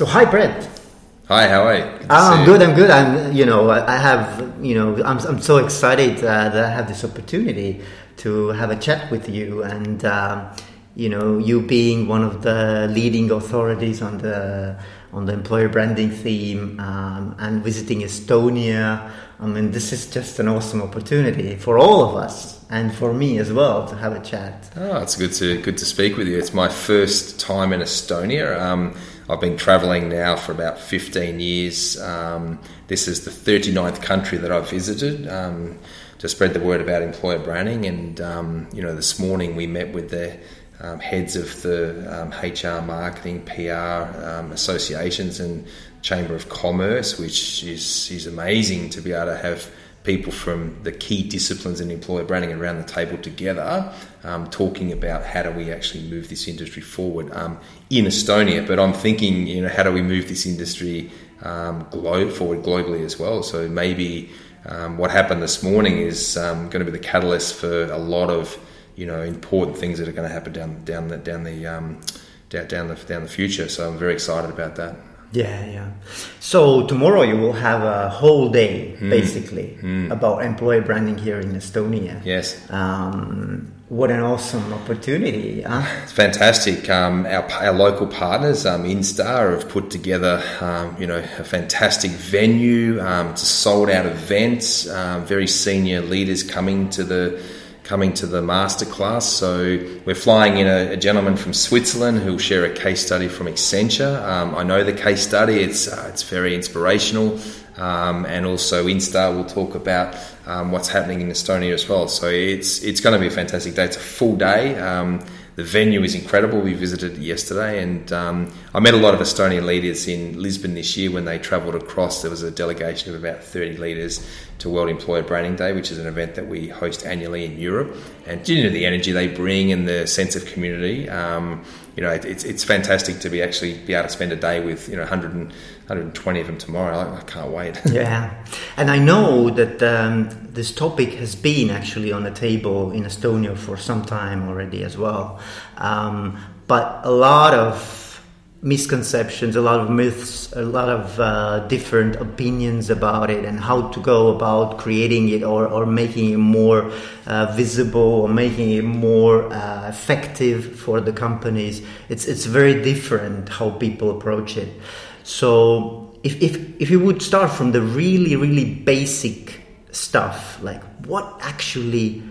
So hi, Brett. Hi, how are you? Good ah, I'm good. I'm good. I'm, you know, I have, you know, I'm, I'm so excited uh, that I have this opportunity to have a chat with you, and um, you know, you being one of the leading authorities on the on the employer branding theme um, and visiting Estonia. I mean, this is just an awesome opportunity for all of us and for me as well to have a chat. Oh, it's good to good to speak with you. It's my first time in Estonia. Um, I've been travelling now for about 15 years. Um, this is the 39th country that I've visited um, to spread the word about employer branding. And um, you know, this morning we met with the um, heads of the HR, um, marketing, PR um, associations, and Chamber of Commerce, which is, is amazing to be able to have people from the key disciplines in employer branding around the table together, um, talking about how do we actually move this industry forward um, in Estonia. But I'm thinking, you know, how do we move this industry um, glo- forward globally as well? So maybe what happened this morning is going to be the catalyst for a lot of you know important things that are going to happen down down the down the um, down the down the future. So I'm very excited about that. Yeah, yeah. So tomorrow you will have a whole day, mm. basically, mm. about employee branding here in Estonia. Yes. Um, what an awesome opportunity! Huh? It's fantastic. Um, our, our local partners, um, Instar, have put together, um, you know, a fantastic venue. Um, it's a sold-out event. Um, very senior leaders coming to the coming to the masterclass. So we're flying in a, a gentleman from Switzerland who'll share a case study from Accenture. Um, I know the case study; it's uh, it's very inspirational. Um, and also Instar will talk about um, what's happening in Estonia as well. So it's it's going to be a fantastic day. It's a full day. Um, the venue is incredible. We visited yesterday, and um, I met a lot of Estonian leaders in Lisbon this year when they travelled across. There was a delegation of about 30 leaders to World Employer Branding Day, which is an event that we host annually in Europe. And you know the energy they bring and the sense of community. Um, you know, it, it's it's fantastic to be actually be able to spend a day with you know 100 and, 120 of them tomorrow. I, I can't wait. yeah, and I know that um, this topic has been actually on the table in Estonia for some time already as well. Um, but a lot of misconceptions, a lot of myths, a lot of uh, different opinions about it and how to go about creating it or, or making it more uh, visible or making it more uh, effective for the companies. It's, it's very different how people approach it. So if, if, if you would start from the really, really basic stuff, like what actually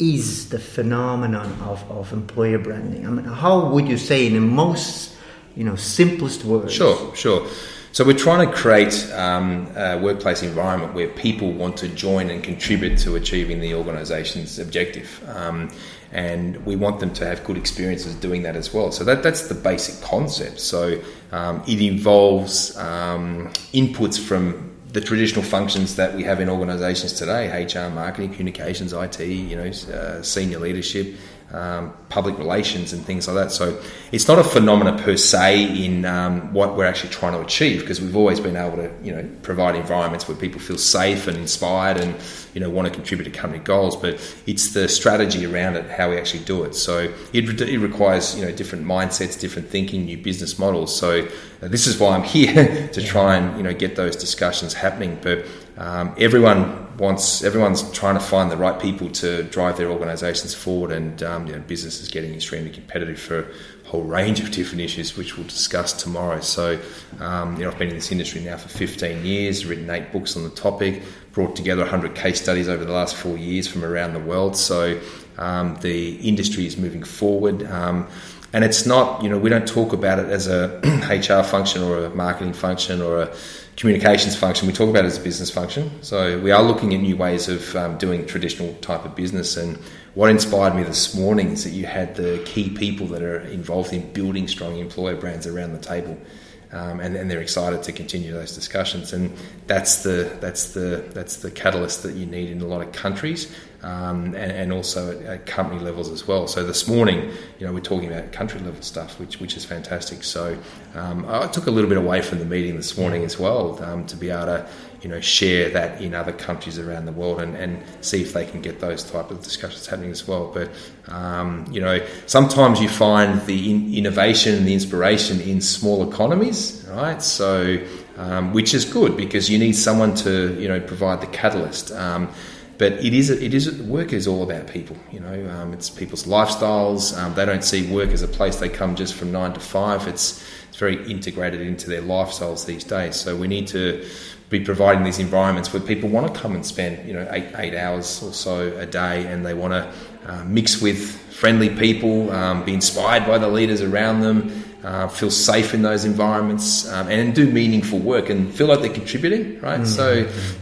is the phenomenon of, of employer branding? I mean, how would you say in the most you know simplest words. Sure, sure. So we're trying to create um, a workplace environment where people want to join and contribute to achieving the organisation's objective, um, and we want them to have good experiences doing that as well. So that, that's the basic concept. So um, it involves um, inputs from the traditional functions that we have in organisations today: HR, marketing, communications, IT, you know, uh, senior leadership, um, public relations and things like that. So it's not a phenomena per se in um, what we're actually trying to achieve because we've always been able to you know provide environments where people feel safe and inspired and you know want to contribute to company goals. But it's the strategy around it, how we actually do it. So it, it requires you know different mindsets, different thinking, new business models. So uh, this is why I'm here to try and you know get those discussions happening. But um, everyone wants everyone's trying to find the right people to drive their organisations forward, and um, you know, business is getting extremely competitive for a whole range of different issues, which we'll discuss tomorrow. So, um, you know, I've been in this industry now for 15 years, written eight books on the topic, brought together 100 case studies over the last four years from around the world. So, um, the industry is moving forward. Um, and it's not, you know, we don't talk about it as a HR function or a marketing function or a communications function. We talk about as a business function. So we are looking at new ways of um, doing traditional type of business. And what inspired me this morning is that you had the key people that are involved in building strong employer brands around the table. Um, and, and, they're excited to continue those discussions. And that's the that's the that's the catalyst that you need in a lot of countries. Um, and, and, also at, at, company levels as well. So this morning, you know, we're talking about country level stuff, which which is fantastic. So um, I took a little bit away from the meeting this morning as well um, to be able to you know share that in other countries around the world and, and see if they can get those type of discussions happening as well. But um, you know, sometimes you find the in- innovation and the inspiration in small economies, right? So um, which is good because you need someone to you know provide the catalyst. But it is it is work is all about people. You know, um, it's people's lifestyles. Um, they don't see work as a place they come just from nine to five. It's it's very integrated into their lifestyles these days. So we need to be providing these environments where people want to come and spend you know eight eight hours or so a day, and they want to uh, mix with friendly people, um, be inspired by the leaders around them uh, feel safe in those environments, um, and do meaningful work and feel like they're contributing, right? Mm-hmm. So,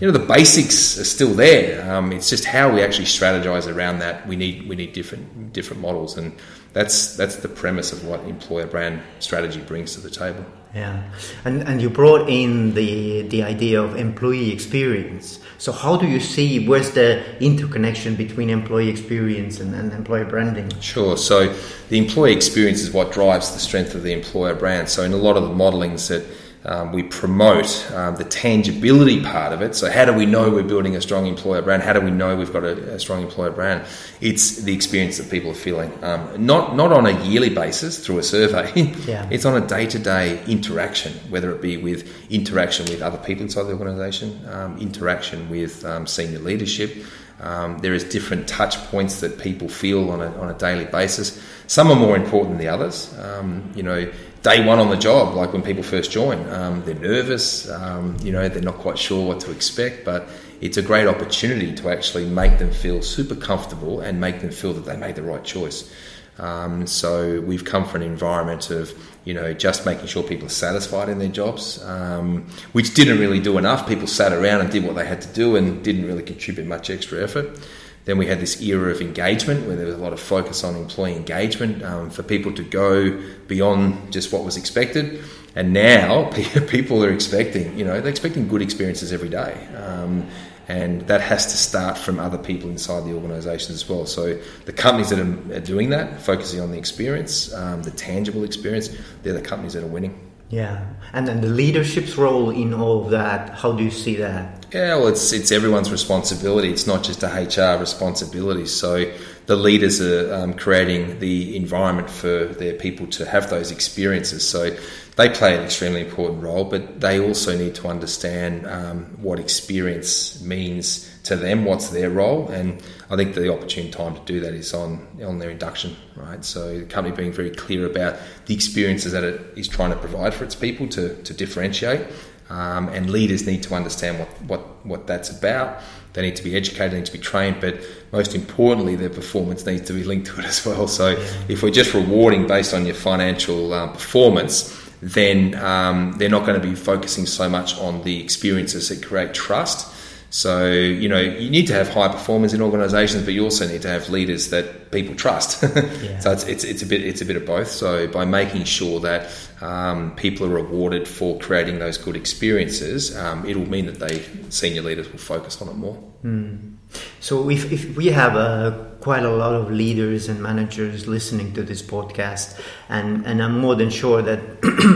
you know, the basics are still there. Um, it's just how we actually strategize around that. We need we need different different models, and that's that's the premise of what employer brand strategy brings to the table. Yeah, and and you brought in the the idea of employee experience. So how do you see where's the interconnection between employee experience and, and employer branding? Sure. So the employee experience is what drives the strength of the employer brand. So in a lot of the modelings that um, we promote um, the tangibility part of it. So, how do we know we're building a strong employer brand? How do we know we've got a, a strong employer brand? It's the experience that people are feeling, um, not not on a yearly basis through a survey. Yeah. it's on a day to day interaction, whether it be with interaction with other people inside the organisation, um, interaction with um, senior leadership. Um, there is different touch points that people feel on a, on a daily basis. Some are more important than the others. Um, you know, day one on the job, like when people first join, um, they're nervous. Um, you know, they're not quite sure what to expect, but it's a great opportunity to actually make them feel super comfortable and make them feel that they made the right choice. Um, so we've come from an environment of you know just making sure people are satisfied in their jobs, um, which didn't really do enough. People sat around and did what they had to do and didn't really contribute much extra effort. Then we had this era of engagement where there was a lot of focus on employee engagement um, for people to go beyond just what was expected. And now people are expecting, you know, they're expecting good experiences every day. Um, and that has to start from other people inside the organisation as well. So the companies that are, doing that, focusing on the experience, um, the tangible experience, they're the companies that are winning. Yeah, and then the leadership's role in all of that. How do you see that? Yeah, well, it's it's everyone's responsibility. It's not just a HR responsibility. So the leaders are um, creating the environment for their people to have those experiences. So they play an extremely important role, but they also need to understand um, what experience means to them, what's their role, and I think the opportune time to do that is on on their induction, right? So the company being very clear about the experiences that it is trying to provide for its people to to differentiate, um, and leaders need to understand what what what that's about. They need to be educated, they need to be trained, but most importantly, their performance needs to be linked to it as well. So if we're just rewarding based on your financial uh, performance then um, they're not going to be focusing so much on the experiences that create trust. So, you know, you need to have high performers in organizations, but you also need to have leaders that people trust. yeah. So it's, it's, it's, a bit, it's a bit of both. So by making sure that um, people are rewarded for creating those good experiences, um, it'll mean that they, senior leaders will focus on it more. Mm. So if, if we have uh, quite a lot of leaders and managers listening to this podcast, and, and I'm more than sure that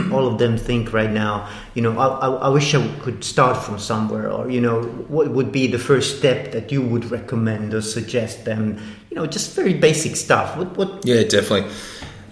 all of them think right now, you know, I, I, I, wish I could start from somewhere, or you know, what would be the first step that you would recommend or suggest them? You know, just very basic stuff. What? what? Yeah, definitely.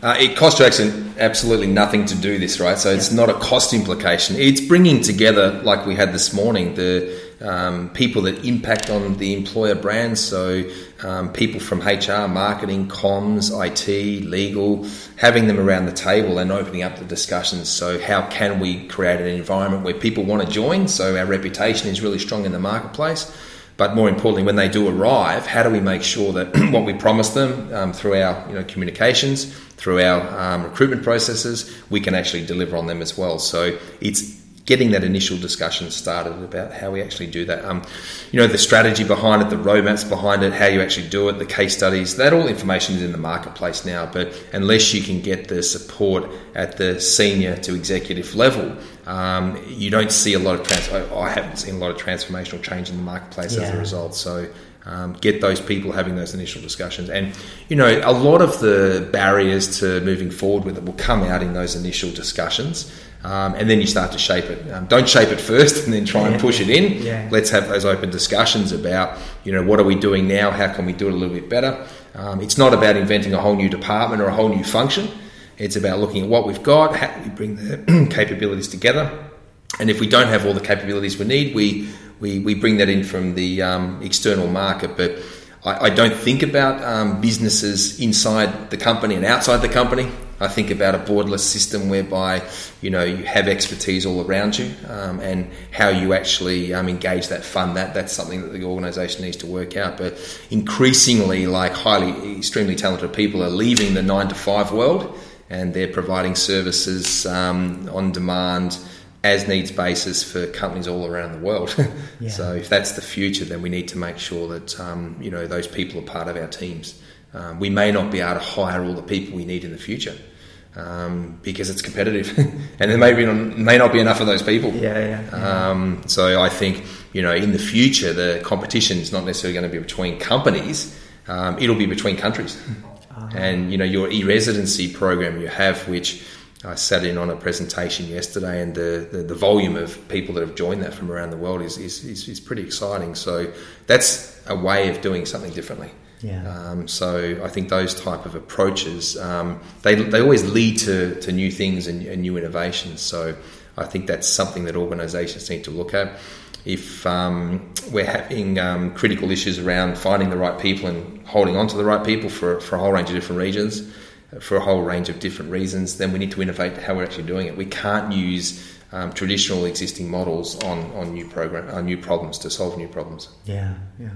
Uh, it costs you absolutely nothing to do this, right? So it's not a cost implication. It's bringing together, like we had this morning, the um, people that impact on the employer brand. So, um, people from HR, marketing, comms, IT, legal, having them around the table and opening up the discussions. So, how can we create an environment where people want to join? So, our reputation is really strong in the marketplace. But more importantly, when they do arrive, how do we make sure that what we promise them um, through our you know, communications, through our um, recruitment processes, we can actually deliver on them as well? So it's getting that initial discussion started about how we actually do that. Um, you know, the strategy behind it, the roadmaps behind it, how you actually do it, the case studies, that all information is in the marketplace now. But unless you can get the support at the senior to executive level, um, you don't see a lot of trans. I haven't seen a lot of transformational change in the marketplace yeah. as a result. So Um, get those people having those initial discussions. And, you know, a lot of the barriers to moving forward with it will come out in those initial discussions. Um, and then you start to shape it. Um, don't shape it first and then try and push it in. Yeah. Let's have those open discussions about, you know, what are we doing now? How can we do it a little bit better? Um, it's not about inventing a whole new department or a whole new function. It's about looking at what we've got, how do we bring the capabilities together. And if we don't have all the capabilities we need, we, we, we bring that in from the um, external market. But I, I don't think about um, businesses inside the company and outside the company. I think about a borderless system whereby you know you have expertise all around you, um, and how you actually um, engage that fund. That that's something that the organisation needs to work out. But increasingly, like highly, extremely talented people are leaving the nine to five world, and they're providing services um, on demand as needs basis for companies all around the world. Yeah. so if that's the future, then we need to make sure that um, you know those people are part of our teams. Um, we may not be able to hire all the people we need in the future um, because it's competitive, and there may be may not be enough of those people. Yeah, yeah. yeah. Um, so I think you know in the future the competition is not necessarily going to be between companies; um, it'll be between countries. Uh-huh. And you know your e-residency program you have, which I sat in on a presentation yesterday, and the, the, the, volume of people that have joined that from around the world is, is, is, is pretty exciting. So that's a way of doing something differently. Yeah. Um, so I think those type of approaches um, they, they always lead to, to new things and, and, new innovations. So I think that's something that organisations need to look at. If um, we're having um, critical issues around finding the right people and holding on to the right people for, for a whole range of different regions, for a whole range of different reasons, then we need to innovate how we're actually doing it. We can't use um, traditional existing models on, on new program on new problems to solve new problems. Yeah, yeah,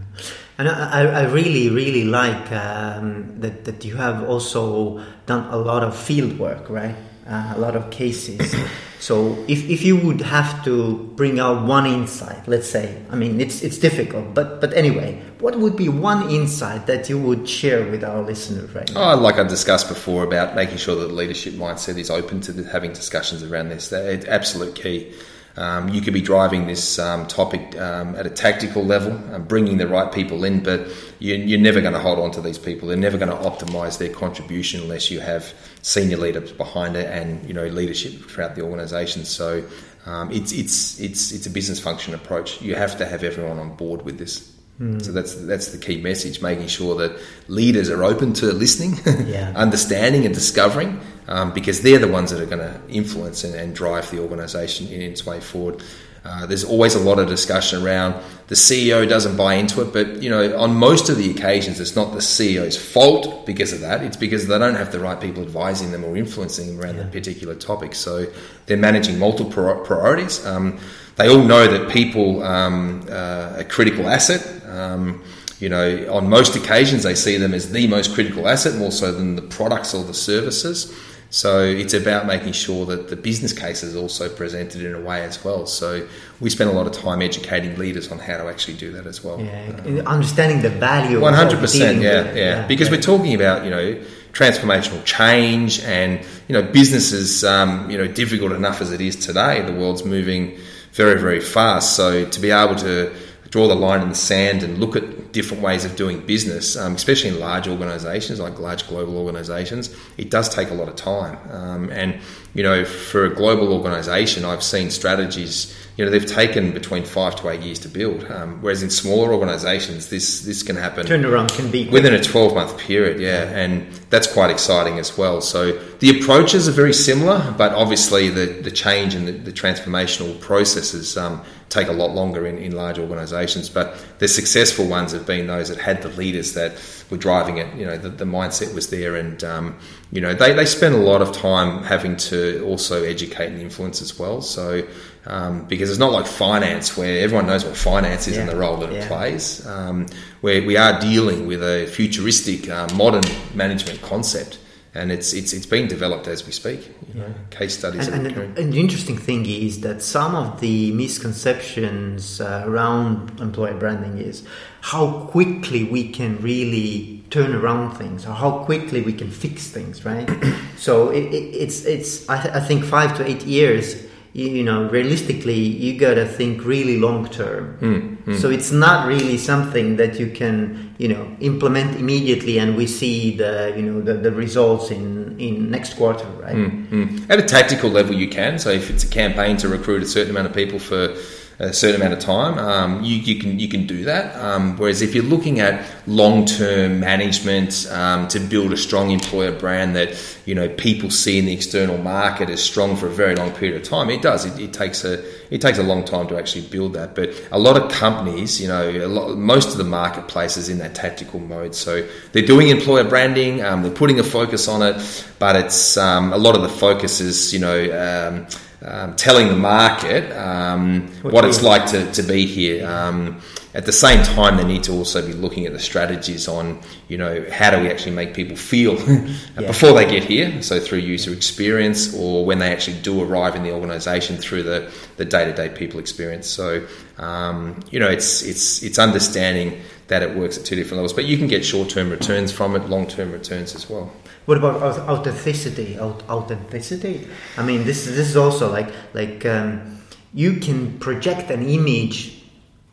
and I, I really really like um, that that you have also done a lot of field work, right? Uh, a lot of cases. so if, if you would have to bring out one insight, let's say, I mean it's it's difficult, but but anyway, what would be one insight that you would share with our listeners right now? Oh, like I discussed before about making sure that the leadership mindset is open to having discussions around this. It's absolute key. Um, you could be driving this um, topic um, at a tactical level, and bringing the right people in, but you, you're never going to hold on to these people. They're never going to optimise their contribution unless you have senior leaders behind it and you know leadership throughout the organisation. So um, it's it's it's it's a business function approach. You have to have everyone on board with this. So that's that's the key message: making sure that leaders are open to listening, Yeah. understanding, and discovering, um, because they're the ones that are going to influence and, and drive the organisation in its way forward. Uh, there's always a lot of discussion around the CEO doesn't buy into it, but you know, on most of the occasions, it's not the CEO's fault because of that. It's because they don't have the right people advising them or influencing them around Yeah. the particular topic. So they're managing multiple priorities. Um, they all know that people um, uh, a critical asset. Um, you know, on most occasions, they see them as the most critical asset, more so than the products or the services. So it's about making sure that the business case is also presented in a way as well. So we spend a lot of time educating leaders on how to actually do that as well. Yeah, understanding the value. of One hundred percent, yeah, yeah. Because we're talking about you know transformational change, and you know business is um, you know difficult enough as it is today. The world's moving very very fast, so to be able to draw the line in the sand and look at different ways of doing business, um, especially in large organisations like large global organisations, it does take a lot of time. Um, and you know, for a global organisation, I've seen strategies. You know, they've taken between five to eight years to build, um, whereas in smaller organisations, this this can happen turnaround can be within a 12 month period yeah and that's quite exciting as well so the approaches are very similar but obviously the, the change and the, the transformational processes um, take a lot longer in, in large organizations but the successful ones have been those that had the leaders that were driving it. You know the, the mindset was there and um, you know they, they spend a lot of time having to also educate and influence as well. So um, because it's not like finance where everyone knows what finance is and the role that it plays. Um, where we are dealing with a futuristic uh, modern management concept and it's it's it's being developed as we speak you know, case studies And, and, and the interesting thing is that some of the misconceptions uh, around employer branding is how quickly we can really turn around things or how quickly we can fix things, right? so it, it, it's it's I, th- I think five to eight years you, you know, realistically, you gotta think really long term. Mm, So it's not really something that you can, you know, implement immediately, and we see the, you know, the, the results in in next quarter, right? Mm. At a tactical level, you can. So if it's a campaign to recruit a certain amount of people for a certain amount of time, um, you, you can you can do that. Um, whereas if you're looking at long term management um, to build a strong employer brand that you know people see in the external market as strong for a very long period of time, it does. It, it takes a it takes a long time to actually build that. But a lot of companies, you know, lot, most of the marketplace is in that tactical mode. So they're doing employer branding, um, they're putting a focus on it, but it's um, a lot of the focus is, you know, um, telling the market um, What what it's like to, to be here. Um, at the same time, they need to also be looking at the strategies on, you know, how do we actually make people feel Yeah. before they get here? So through user experience, or when they actually do arrive in the organisation through the the day to day people experience. So, um, you know, it's it's it's understanding that it works at two different levels, but you can get short term returns from it, long term returns as well. What about authenticity? Authenticity. I mean, this this is also like like um, you can project an image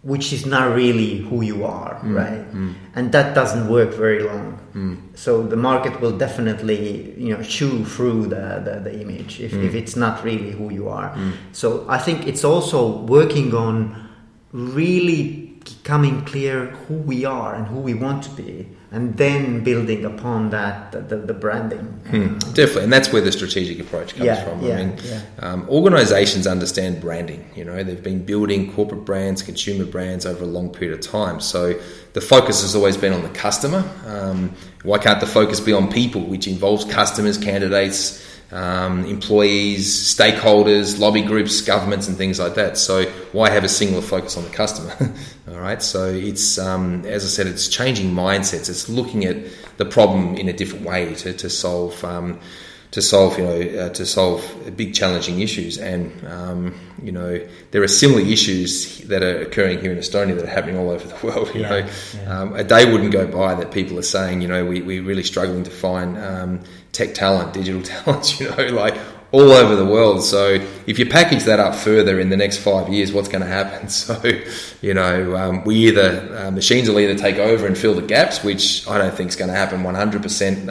which is not really who you are, mm, right? Mm. And that doesn't work very long. Mm. So the market will definitely you know chew through the the, the image if, if it's not really who you are. So I think it's also working on really becoming clear who we are and who we want to be and then building upon that the, the, branding Hmm, definitely, and that's where the strategic approach comes Yeah, from. yeah, I mean, yeah. um, organisations understand branding. You know, they've been building corporate brands, consumer brands over a long period of time. So the focus has always been on the customer. Um, why can't the focus be on people, which involves customers, candidates, um, employees, stakeholders, lobby groups, governments, and things like that? So why have a singular focus on the customer? All right. So it's um, as I said, it's changing mindsets. It's looking at the problem in a different way to, to solve um, to solve you know uh, to solve big challenging issues. And um, you know there are similar issues that are occurring here in Estonia that are happening all over the world you Yeah, know. yeah. um, a day wouldn't go by that people are saying you know we, we're really struggling to find um, tech talent digital talent you know like all over the world. So if you package that up further in the next five years what's going to happen? So you know um, we either uh, machines will either take over and fill the gaps which I don't think is going to happen 100%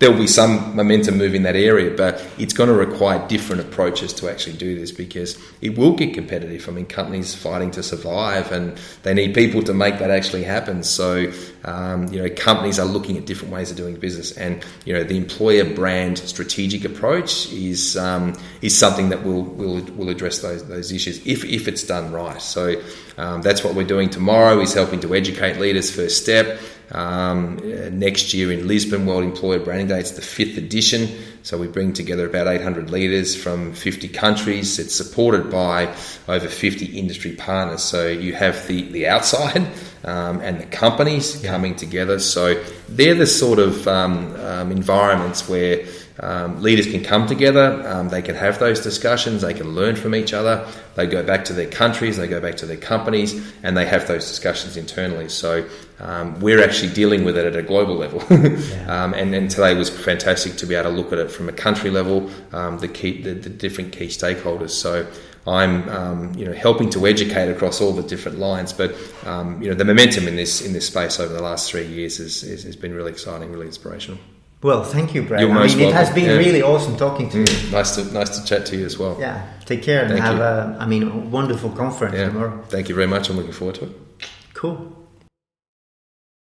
there will be some momentum move in that area but it's going to require different approaches to actually do this because it will get competitive. I mean companies fighting to survive and they need people to make that actually happen. So um, you know companies are looking at different ways of doing business and you know the employer brand strategic approach is um, is something that will will will address those those issues if if it's done right. So um, that's what we're doing tomorrow is helping to educate leaders first step um, uh, next year in Lisbon World Employer Branding Day it's the fifth edition. So we bring together about 800 leaders from 50 countries. It's supported by over 50 industry partners. So you have the the outside um, and the companies coming together. So they're the sort of um, um, environments where um, leaders can come together, um, they can have those discussions, they can learn from each other, they go back to their countries, they go back to their companies, and they have those discussions internally. So um, we're actually dealing with it at a global level. um, and, and today was fantastic to be able to look at it from a country level, um, the, key, the, the different key stakeholders. So I'm, um, you know, helping to educate across all the different lines. But um, you know, the momentum in this in this space over the last three years has, has, has been really exciting, really inspirational. Well thank you brad You're i mean it has been Yeah. really awesome talking to you mm, Nice to nice to chat to you as well. yeah take care and Thank have you. a i mean a wonderful conference Yeah. tomorrow Thank you very much. I'm looking forward to it. cool